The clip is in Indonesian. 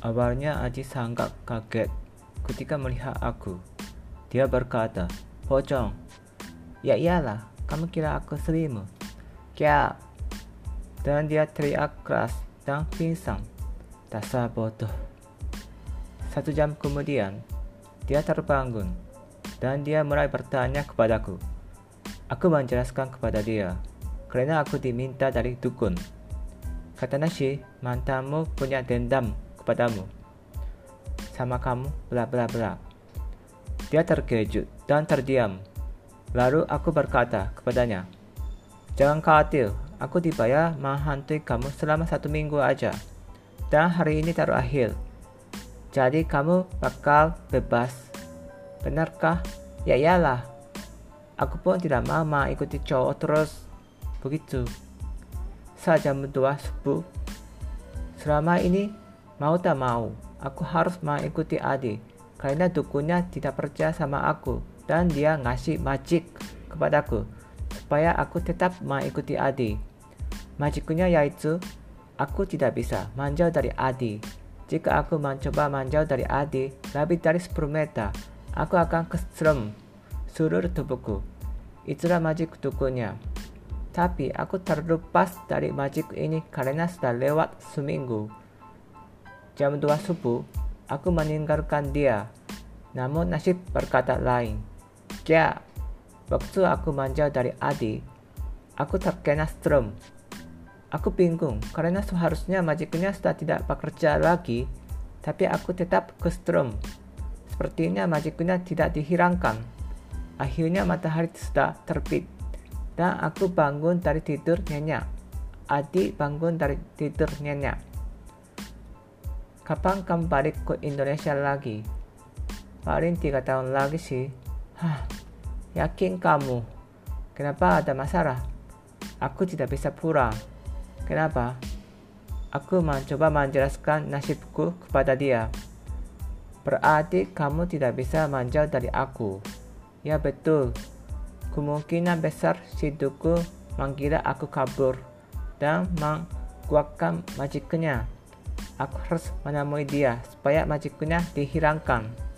Awalnya Aji sangat kaget ketika melihat aku. Dia berkata, Pocong, ya iyalah, kamu kira aku selimut. Kya. Dan dia teriak keras dan pingsan. Dasar bodoh. Satu jam kemudian, dia terbangun dan dia mulai bertanya kepadaku. Aku menjelaskan kepada dia karena aku diminta dari dukun. Kata Nasi, mantamu punya dendam kepadamu. Sama kamu, bla bla bla. Dia terkejut dan terdiam. Lalu aku berkata kepadanya, Jangan khawatir, aku dibayar menghantui kamu selama satu minggu aja. Dan hari ini terakhir. Jadi kamu bakal bebas. Benarkah? Ya iyalah. Aku pun tidak mau mengikuti cowok terus. Begitu jam 2 subuh. Selama ini, mau tak mau, aku harus mengikuti Adi karena dukunnya tidak percaya sama aku dan dia ngasih magic kepadaku supaya aku tetap mengikuti Adi. Magicnya yaitu, aku tidak bisa menjauh dari Adi. Jika aku mencoba menjauh dari Adi lebih dari 10 meter, aku akan keserem seluruh tubuhku. Itulah magic dukunnya. Tapi aku terlepas dari magic ini karena sudah lewat seminggu. Jam 2 subuh, aku meninggalkan dia. Namun nasib berkata lain. Ya, waktu aku manja dari Adi, aku terkena strom. Aku bingung karena seharusnya magicnya sudah tidak bekerja lagi, tapi aku tetap ke strom. Sepertinya magicnya tidak dihilangkan. Akhirnya matahari sudah terbit dan aku bangun dari tidur nyenyak. Adi bangun dari tidur nyenyak. Kapan kamu balik ke Indonesia lagi? Paling tiga tahun lagi sih. Hah, yakin kamu? Kenapa ada masalah? Aku tidak bisa pulang. Kenapa? Aku mencoba menjelaskan nasibku kepada dia. Berarti kamu tidak bisa menjauh dari aku. Ya betul, Kemungkinan besar si Duku mengira aku kabur dan menguatkan majiknya. Aku harus menemui dia supaya majiknya dihilangkan.